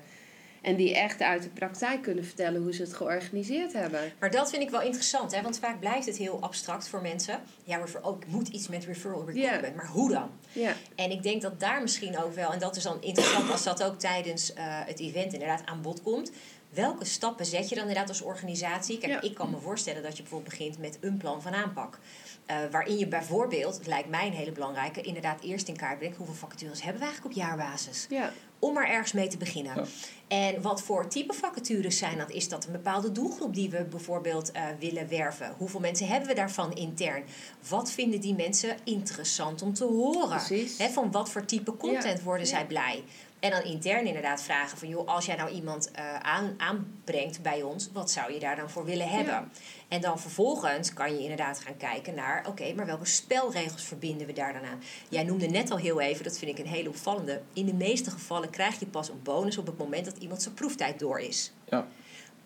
En die echt uit de praktijk kunnen vertellen hoe ze het georganiseerd hebben. Maar dat vind ik wel interessant, hè? want vaak blijft het heel abstract voor mensen. Ja, refer- oh, ik moet iets met referral recruitment, maar hoe dan? Ja, En ik denk dat daar misschien ook wel, en dat is dan interessant als dat ook tijdens eh, het event inderdaad aan bod komt. Welke stappen zet je dan inderdaad als organisatie? Kijk, Ja. ik kan me voorstellen dat je bijvoorbeeld begint met een plan van aanpak. Eh, waarin je bijvoorbeeld, het lijkt mij een hele belangrijke, inderdaad eerst in kaart brengt hoeveel vacatures hebben we eigenlijk op jaarbasis. ja. Om maar ergens mee te beginnen. Ja. En wat voor type vacatures zijn dat? Is dat een bepaalde doelgroep die we bijvoorbeeld eh, willen werven? Hoeveel mensen hebben we daarvan intern? Wat vinden die mensen interessant om te horen? Precies. Van wat voor type content Ja. worden zij blij? En dan intern inderdaad vragen van... joh, als jij nou iemand eh, aan, aanbrengt bij ons... wat zou je daar dan voor willen hebben? Ja. En dan vervolgens kan je inderdaad gaan kijken naar... oké, maar welke spelregels verbinden we daar dan aan? Jij noemde net al heel even, dat vind ik een hele opvallende... in de meeste gevallen krijg je pas een bonus... op het moment dat iemand zijn proeftijd door is. Ja,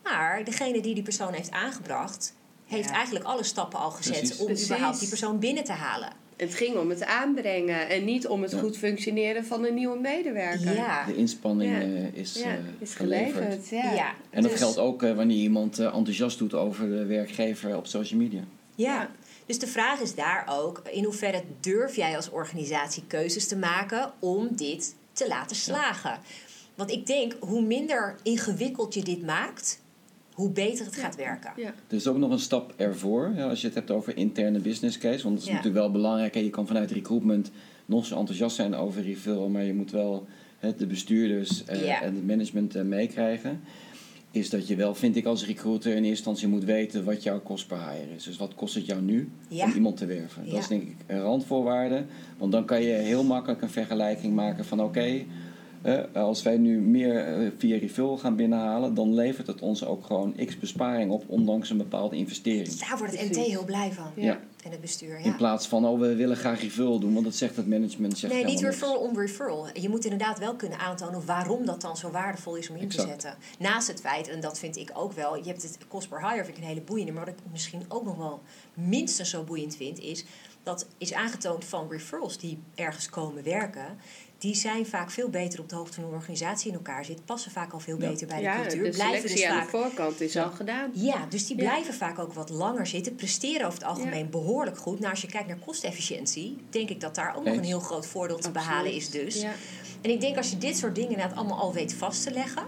Maar degene die die persoon heeft aangebracht... heeft Ja. eigenlijk alle stappen al gezet... Precies. om Precies. überhaupt die persoon binnen te halen. Het ging om het aanbrengen en niet om het Ja. goed functioneren van een nieuwe medewerker. Ja, de inspanning Ja. eh, is, Ja, eh, is geleverd. geleverd. Ja. ja. En dat dus- geldt ook eh, wanneer iemand enthousiast doet over de werkgever op social media. Ja. Ja. Dus de vraag is daar ook, in hoeverre durf jij als organisatie keuzes te maken om dit te laten slagen? Want ik denk, hoe minder ingewikkeld je dit maakt, hoe beter het gaat werken. Ja. Er is ook nog een stap ervoor, ja, als je het hebt over interne business case. Want dat is Ja. natuurlijk wel belangrijk. Hè. Je kan vanuit recruitment nog zo enthousiast zijn over refill, maar je moet wel hè, de bestuurders eh, Ja. en het management eh, meekrijgen. Is dat je wel, vind ik als recruiter, in eerste instantie moet weten wat jouw kost per hire is. Dus wat kost het jou nu Ja. om iemand te werven? Ja. Dat is denk ik een randvoorwaarde. Want dan kan je heel makkelijk een vergelijking maken van oké, als wij nu meer eh, via refill gaan binnenhalen, dan levert het ons ook gewoon x besparing op, ondanks een bepaalde investering. Daar wordt het MT heel blij van. Ja. En het bestuur. Ja. In plaats van, oh, we willen graag refill doen, want dat zegt het management. Zegt nee, niet referral om referral. Je moet inderdaad wel kunnen aantonen waarom dat dan zo waardevol is om in te zetten. Naast het feit, en dat vind ik ook wel, je hebt het cost per hire, vind ik een hele boeiende. Maar wat ik misschien ook nog wel minstens zo boeiend vind, is dat is aangetoond van referrals die ergens komen werken. Die zijn vaak veel beter op de hoogte van hoe een organisatie in elkaar zit. Passen vaak al veel Ja. beter bij de Ja, cultuur. de blijven selectie dus aan vaak de voorkant is al gedaan. ja, dus die Ja. blijven vaak ook wat langer zitten. Presteren over het algemeen behoorlijk goed. Nou, als je kijkt naar kostefficiëntie, denk ik dat daar ook nog een heel groot voordeel te Absoluut. behalen is dus. Ja. En ik denk als je dit soort dingen inderdaad allemaal al weet vast te leggen.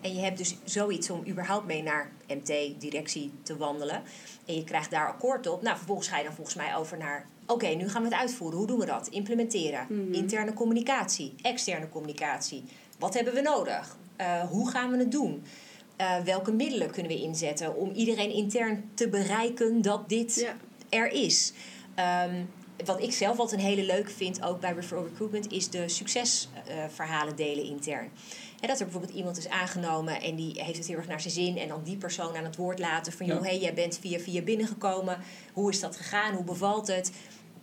En je hebt dus zoiets om überhaupt mee naar MT-directie te wandelen. En je krijgt daar akkoord op. Nou, vervolgens ga je dan volgens mij over naar... Oké, nu gaan we het uitvoeren. Hoe doen we dat? Implementeren. Mhm. Interne communicatie. Externe communicatie. Wat hebben we nodig? Eh, hoe gaan we het doen? Eh, welke middelen kunnen we inzetten om iedereen intern te bereiken dat dit Ja. er is. Ehm, wat ik zelf altijd een hele leuke vind, ook bij referral recruitment, is de succesverhalen delen intern. Dat er bijvoorbeeld iemand is aangenomen en die heeft het heel erg naar zijn zin. En dan die persoon aan het woord laten van, Ja. joh, hey, jij bent via via binnengekomen. Hoe is dat gegaan? Hoe bevalt het?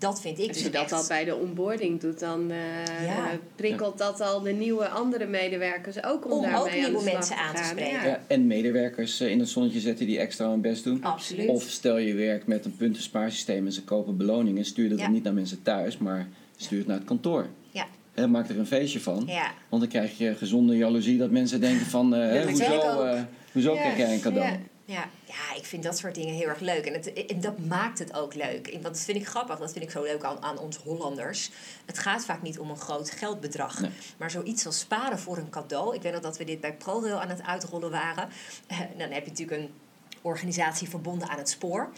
Dat vind ik Als dus je dat echt... al bij de onboarding doet, dan eh, Ja. eh, prikkelt dat al de nieuwe andere medewerkers ook om, Om daarmee ook aan de nieuwe mensen te aan te spreken. Ja. Ja, en medewerkers eh, in het zonnetje zetten die extra hun best doen. Absoluut. Of stel je werkt met een puntenspaarsysteem en ze kopen beloningen, stuur dat Ja. dan niet naar mensen thuis, maar stuur het naar het kantoor. Ja. Hè, maak er een feestje van. Ja. Want dan krijg je gezonde jaloezie dat mensen denken van, eh, dat hoezo, eh, hoezo Ja. krijg jij een cadeau? Ja. Ja, ik vind dat soort dingen heel erg leuk. En, het, en dat maakt het ook leuk. Want dat vind ik grappig. Dat vind ik zo leuk aan, aan ons Hollanders. Het gaat vaak niet om een groot geldbedrag. Nee. Maar zoiets als sparen voor een cadeau. Ik weet nog dat we dit bij ProRail aan het uitrollen waren. Eh, dan heb je natuurlijk een organisatie verbonden aan het spoor.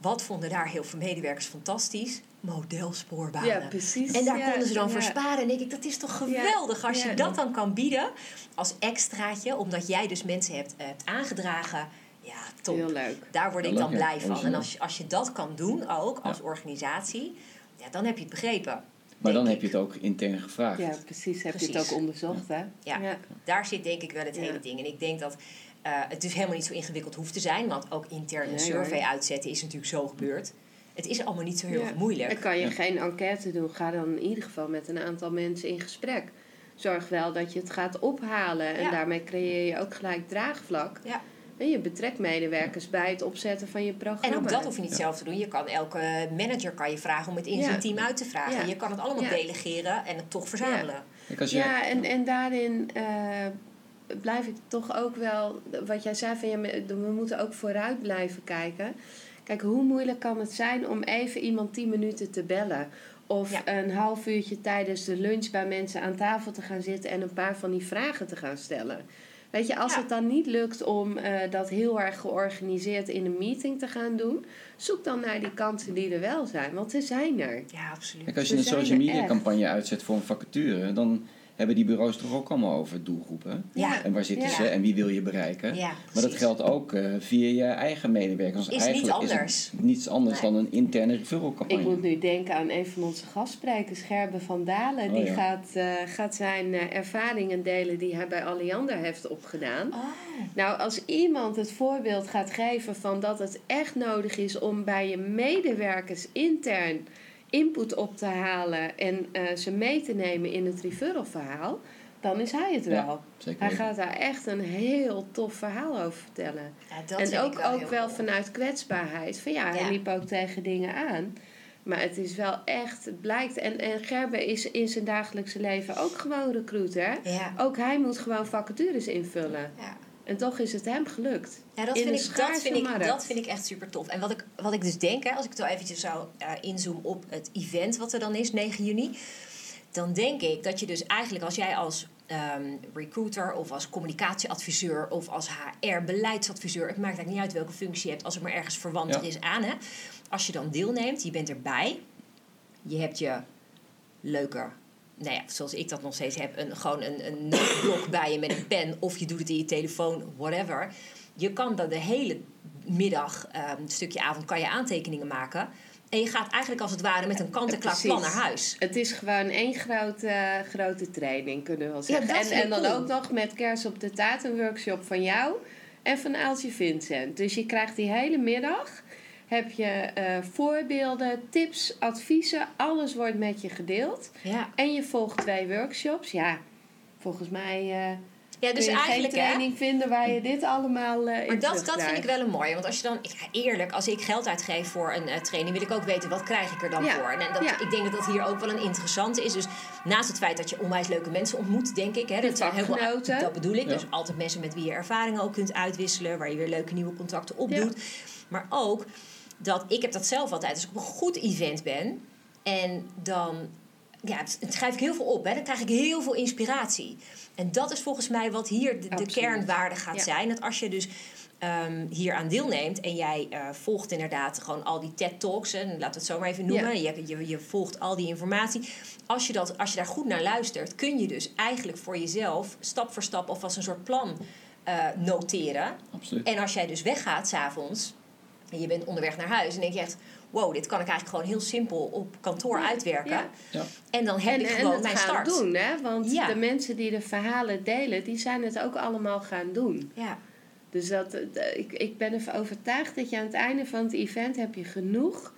Wat vonden daar heel veel medewerkers fantastisch? Modelspoorbanen. Ja, precies. En daar Ja, konden ze dan ja. voor sparen. En denk ik, dat is toch geweldig als je Ja. dat dan kan bieden als extraatje. Omdat jij dus mensen hebt, eh, hebt aangedragen. Top. Heel leuk. Daar word ik dan leuk, ja. blij van. En als je, als je dat kan doen ook als organisatie, ja, dan heb je het begrepen. Maar dan heb je het ook intern gevraagd. Ja, precies. Heb je het ook onderzocht, hè? Ja. Daar zit denk ik wel het Ja. hele ding. En ik denk dat eh, het dus helemaal niet zo ingewikkeld hoeft te zijn. Want ook intern een survey uitzetten is natuurlijk zo gebeurd. Het is allemaal niet zo heel erg moeilijk. En kan je Ja. geen enquête doen, ga dan in ieder geval met een aantal mensen in gesprek. Zorg wel dat je het gaat ophalen. En Ja. daarmee creëer je ook gelijk draagvlak. Ja. En je betrekt medewerkers bij het opzetten van je programma. En ook dat hoef je niet Ja. zelf te doen. Je kan elke manager kan je vragen om het in Ja. zijn team uit te vragen. Ja. Je kan het allemaal Ja. delegeren en het toch verzamelen. Ja, en, en daarin eh, blijf ik toch ook wel, wat jij zei van ja, we moeten ook vooruit blijven kijken. Kijk, hoe moeilijk kan het zijn om even iemand 10 minuten te bellen? Of Ja. een half uurtje tijdens de lunch bij mensen aan tafel te gaan zitten en een paar van die vragen te gaan stellen. Weet je, als Ja. het dan niet lukt om eh, dat heel erg georganiseerd in een meeting te gaan doen, zoek dan naar die kansen die er wel zijn, want ze zijn er. Ja, absoluut. kijk, als je een social media echt. campagne uitzet voor een vacature, dan hebben die bureaus toch ook allemaal over doelgroepen. Ja. En waar zitten Ja. ze en wie wil je bereiken? Ja, Maar dat geldt ook eh, via je eigen medewerkers. Is niet anders. het niets anders Nee. dan een interne referral campagne. Ik moet nu denken aan een van onze gastsprekers, Gerben van Dalen. Oh, die ja. gaat, eh, gaat zijn eh, ervaringen delen die hij bij Alliander heeft opgedaan. Oh, Nou, als iemand het voorbeeld gaat geven van dat het echt nodig is om bij je medewerkers intern input op te halen en eh, ze mee te nemen in het referral verhaal, dan is hij het Ja, wel. Zeker Hij gaat daar echt een heel tof verhaal over vertellen. ja, dat en ook, wel ook wel vanuit kwetsbaarheid. Van ja, hij liep ook tegen dingen aan. Maar het is wel echt, het blijkt. En, en Gerben is in zijn dagelijkse leven ook gewoon recruiter. Ja. Ook hij moet gewoon vacatures invullen. Ja. En toch is het hem gelukt. Ja, dat In vind, ik, dat, vind ik, markt. dat vind ik echt super tof. En wat ik, wat ik dus denk, hè, als ik het wel eventjes zou eh inzoomen op het event wat er dan is, 9 juni. Dan denk ik dat je dus eigenlijk als jij als ehm, recruiter of als communicatieadviseur of als HR-beleidsadviseur, het maakt eigenlijk niet uit welke functie je hebt, als het maar ergens verwant Ja. is aan. Hè, als je dan deelneemt, je bent erbij, je hebt je leuke nou ja, zoals ik dat nog steeds heb, een, gewoon een, een nootblok bij je met een pen. Of je doet het in je telefoon, whatever. Je kan dan de hele middag, ehm, een stukje avond, kan je aantekeningen maken. En je gaat eigenlijk als het ware met een kant-en-klaar plan naar huis. Het is gewoon één grote, grote training, kunnen we wel zeggen. en, en dan ook nog met kers op de taart een workshop van jou en van Aaltje Vincent. Dus je krijgt die hele middag heb je uh, voorbeelden, tips, adviezen. Alles wordt met je gedeeld. Ja. En je volgt twee workshops. Ja, volgens mij... Uh, ja, dus eigenlijk geen training hè? vinden waar je dit allemaal uh, in Maar dat, dat vind ik wel een mooie. Want als je dan, ik, eerlijk, als ik geld uitgeef voor een uh, training, wil ik ook weten wat krijg ik er dan voor. En dat, ik denk dat dat hier ook wel een interessante is. Dus naast het feit dat je onwijs leuke mensen ontmoet, denk ik. Hè, dat, zijn heel veel, dat bedoel ik. Dus altijd mensen met wie je ervaringen ook kunt uitwisselen, waar je weer leuke nieuwe contacten opdoet. Maar ook dat ik heb dat zelf altijd. Als ik op een goed event ben en dan ja, schrijf ik heel veel op. Hè. Dan krijg ik heel veel inspiratie. En dat is volgens mij wat hier de, kernwaarde gaat zijn. Dat als je dus um, hier aan deelneemt en jij uh, volgt inderdaad gewoon al die TED-talks, laten we het zo maar even noemen. Je, je, je, volgt al die informatie. Als je, dat, als je daar goed naar luistert, kun je dus eigenlijk voor jezelf stap voor stap of als een soort plan uh, noteren. Absoluut. En als jij dus weggaat s'avonds en je bent onderweg naar huis en denk je echt wow, dit kan ik eigenlijk gewoon heel simpel op kantoor uitwerken. Ja. En dan heb ik gewoon mijn start. doen, hè? Want de mensen die de verhalen delen, die zijn het ook allemaal gaan doen. Ja. Dus dat, ik, ik ben ervan overtuigd dat je aan het einde van het event heb je genoeg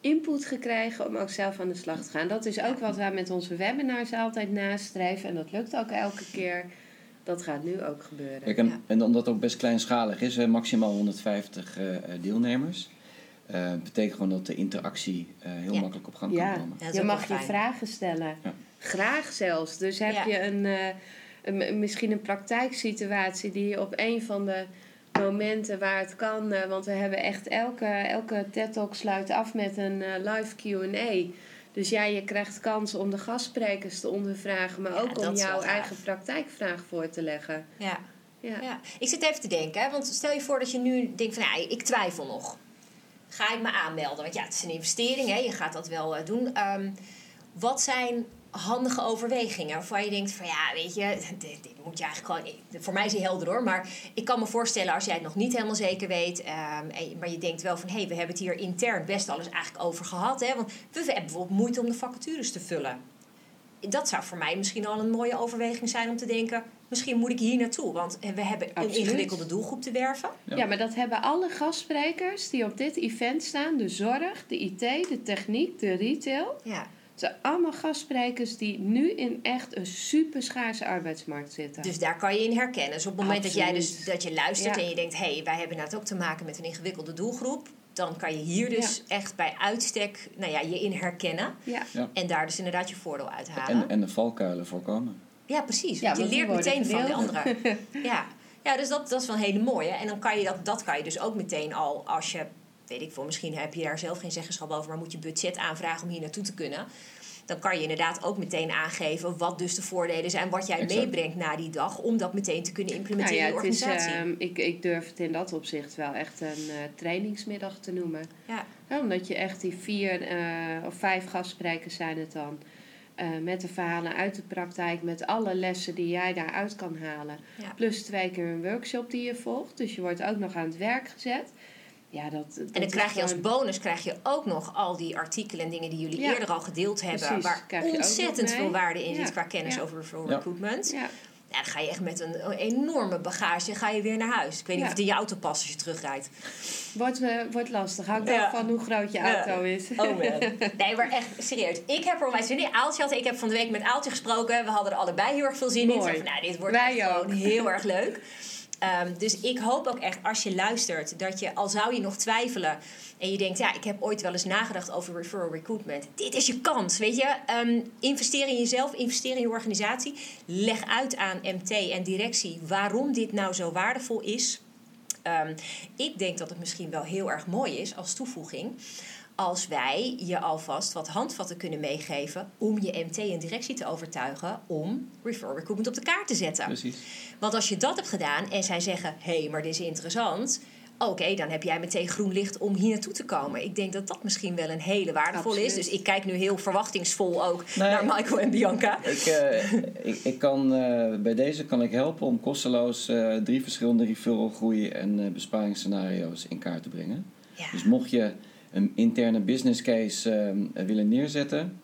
input gekregen om ook zelf aan de slag te gaan. Dat is ook wat wij met onze webinars altijd nastreven. En dat lukt ook elke keer. Dat gaat nu ook gebeuren. Kijk, en, en omdat het ook best kleinschalig is, maximaal 150 uh, eh, deelnemers. Uh, betekent gewoon dat de interactie uh, heel makkelijk op gang kan komen. je mag je vragen stellen. Graag zelfs. Dus heb je een, uh, een, misschien een praktijksituatie die je op een van de momenten waar het kan. want we hebben echt elke, elke TED-talk sluit af met een live QA. Dus ja, je krijgt kans om de gastsprekers te ondervragen, maar ook om jouw eigen praktijkvraag voor te leggen. Ja. Ja. ja. Ik zit even te denken, hè, want stel je voor dat je nu denkt van ja, ik twijfel nog ga ik me aanmelden? Want ja, het is een investering, hè? je gaat dat wel uh, doen. Um, wat zijn handige overwegingen waarvan je denkt van ja, weet je, dit, dit, moet je eigenlijk gewoon. Voor mij is hij helder hoor, maar ik kan me voorstellen als jij het nog niet helemaal zeker weet, um, en, maar je denkt wel van hé, hey, we hebben het hier intern best alles eigenlijk over gehad, hè? Want we hebben bijvoorbeeld moeite om de vacatures te vullen. Dat zou voor mij misschien al een mooie overweging zijn om te denken: misschien moet ik hier naartoe. Want we hebben een ingewikkelde doelgroep te werven. Ja. maar dat hebben alle gastsprekers die op dit event staan. De zorg, de IT, de techniek, de retail. Ja. Het zijn allemaal gastsprekers die nu in echt een super schaarse arbeidsmarkt zitten. Dus daar kan je in herkennen. Dus op het moment dat jij dus dat je luistert en je denkt, hé, hey, wij hebben nou ook te maken met een ingewikkelde doelgroep, dan kan je hier dus echt bij uitstek nou ja, je in herkennen. Ja. En daar dus inderdaad je voordeel uit halen. En, en de valkuilen voorkomen. Ja, precies. Want je leert meteen van de anderen. ja. ja, dus dat, dat is wel een hele mooie. En dan kan je dat, dat kan je dus ook meteen al als je, weet ik veel, misschien heb je daar zelf geen zeggenschap over, maar moet je budget aanvragen om hier naartoe te kunnen. Dan kan je inderdaad ook meteen aangeven wat dus de voordelen zijn, wat jij meebrengt na die dag, om dat meteen te kunnen implementeren nou ja, in de organisatie. Is, uh, ik, ik durf het in dat opzicht wel echt een uh, trainingsmiddag te noemen. Ja. ja. omdat je echt die vier uh, of vijf gastsprekers zijn het dan uh, met de verhalen uit de praktijk, met alle lessen die jij daaruit kan halen. Plus twee keer een workshop die je volgt. Dus je wordt ook nog aan het werk gezet. Ja, dat, dat en dan krijg je als bonus krijg je ook nog al die artikelen en dingen die jullie eerder al gedeeld hebben. waar ontzettend veel waarde in zit qua kennis over recruitment. Ja dan ga je echt met een enorme bagage ga je weer naar huis. Ik weet niet of het in je auto past als je terugrijdt. Wordt, uh, wordt lastig. Hangt ja. van hoe groot je auto is. Oh man. Nee, maar echt serieus. Ik heb er onwijs zin in. Aaltje had, ik heb van de week met Aaltje gesproken. We hadden er allebei heel erg veel zin in. Van, nou, dit wordt gewoon heel erg leuk. Um, dus ik hoop ook echt als je luistert dat je, al zou je nog twijfelen en je denkt, ja, ik heb ooit wel eens nagedacht over referral recruitment. Dit is je kans, weet je. Um, investeer in jezelf, investeer in je organisatie. Leg uit aan MT en directie waarom dit nou zo waardevol is. Um, ik denk dat het misschien wel heel erg mooi is als toevoeging als wij je alvast wat handvatten kunnen meegeven om je MT en directie te overtuigen om referral recruitment op de kaart te zetten. Precies. Want als je dat hebt gedaan en zij zeggen: hé, hey, maar dit is interessant. Oké, dan heb jij meteen groen licht om hier naartoe te komen. Ik denk dat dat misschien wel een hele waardevol is. Dus ik kijk nu heel verwachtingsvol ook naar Michael en Bianca. Ik, uh, ik, ik, kan, uh, bij deze kan ik helpen om kosteloos uh, drie verschillende referral groei en besparingsscenario's in kaart te brengen. Ja. Dus mocht je een interne business case ehm, willen neerzetten,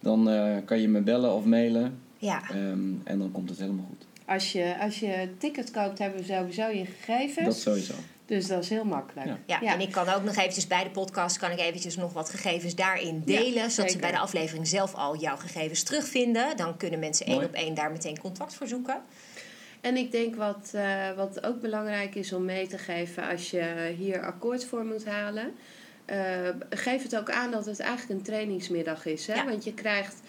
dan eh, kan je me bellen of mailen. Ja. Ehm, en dan komt het helemaal goed. Als je, als je ticket koopt, hebben we sowieso je gegevens. Dat sowieso. Dus dat is heel makkelijk. Ja. Ja, en ik kan ook nog eventjes bij de podcast kan ik eventjes nog wat gegevens daarin delen. zodat ze bij de aflevering zelf al jouw gegevens terugvinden. Dan kunnen mensen één op één daar meteen contact voor zoeken. En ik denk wat, eh, wat ook belangrijk is om mee te geven als je hier akkoord voor moet halen. Eh, geef het ook aan dat het eigenlijk een trainingsmiddag is. Hè? Ja. Want je krijgt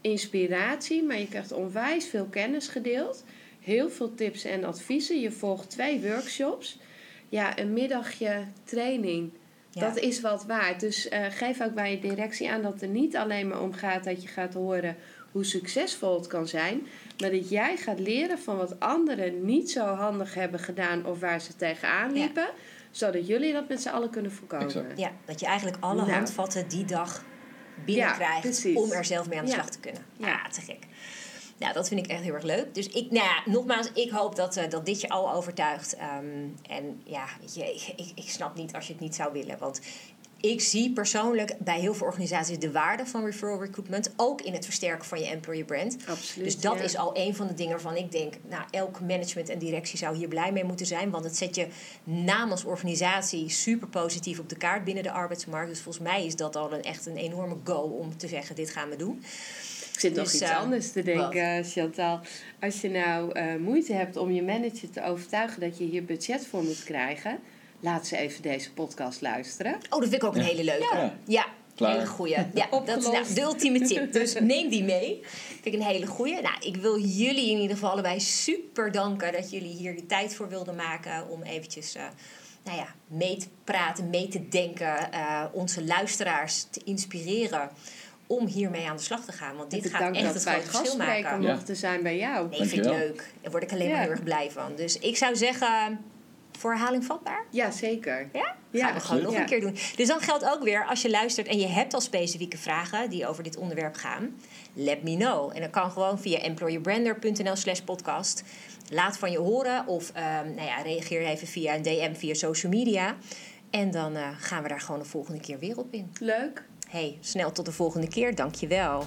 inspiratie, maar je krijgt onwijs veel kennis gedeeld. Heel veel tips en adviezen. Je volgt twee workshops. Ja, een middagje training. Ja. Dat is wat waard. Dus eh, geef ook bij je directie aan dat het er niet alleen maar om gaat dat je gaat horen hoe succesvol het kan zijn. Maar dat jij gaat leren van wat anderen niet zo handig hebben gedaan of waar ze tegenaan Ja. Zodat jullie dat met z'n allen kunnen voorkomen. Exact. Ja, dat je eigenlijk alle Nou. handvatten die dag binnenkrijgt om er zelf mee aan de Ja. slag te kunnen. Ja, Ja. te gek. Nou, dat vind ik echt heel erg leuk. Dus ik, nou ja, nogmaals, ik hoop dat, eh, dat dit je al overtuigt. Ehm, en ja, weet je, ik, ik, ik snap niet als je het niet zou willen. Want ik zie persoonlijk bij heel veel organisaties de waarde van referral recruitment. Ook in het versterken van je employer brand. Absoluut. Dus dat ja. is al een van de dingen waarvan ik denk, nou, elk management en directie zou hier blij mee moeten zijn. Want het zet je namens organisatie super positief op de kaart binnen de arbeidsmarkt. Dus volgens mij is dat al een, echt een enorme goal om te zeggen, dit gaan we doen. Ik zit nog Dus, iets eh, anders te denken, Chantal. Als je nou eh, moeite hebt om je manager te overtuigen dat je hier budget voor moet krijgen, laat ze even deze podcast luisteren. Oh, dat vind ik ook een hele leuke. Ja, Ja. Klaar. hele goeie. Ja, dat is nou, de ultieme tip. Dus neem die mee. Vind ik een hele goeie. Nou, ik wil jullie in ieder geval allebei super danken dat jullie hier de tijd voor wilden maken om eventjes... eh, nou ja, mee te praten, mee te denken, eh, onze luisteraars te inspireren om hiermee aan de slag te gaan. Want dit gaat echt het grote verschil maken. Ja. mochten zijn bij jou. Nee, vind ik leuk. Daar word ik alleen maar heel erg blij van. Dus ik zou zeggen, voor herhaling vatbaar. Ja, zeker. Ja? Gaan we gewoon nog een keer doen. Dus dan geldt ook weer, als je luistert en je hebt al specifieke vragen die over dit onderwerp gaan, let me know. En dat kan gewoon via employerbrander.nl slash podcast. Laat van je horen of ehm, nou ja, reageer even via een DM via social media. En dan eh, gaan we daar gewoon de volgende keer weer op in. Leuk. Hey, snel tot de volgende keer. Dankjewel.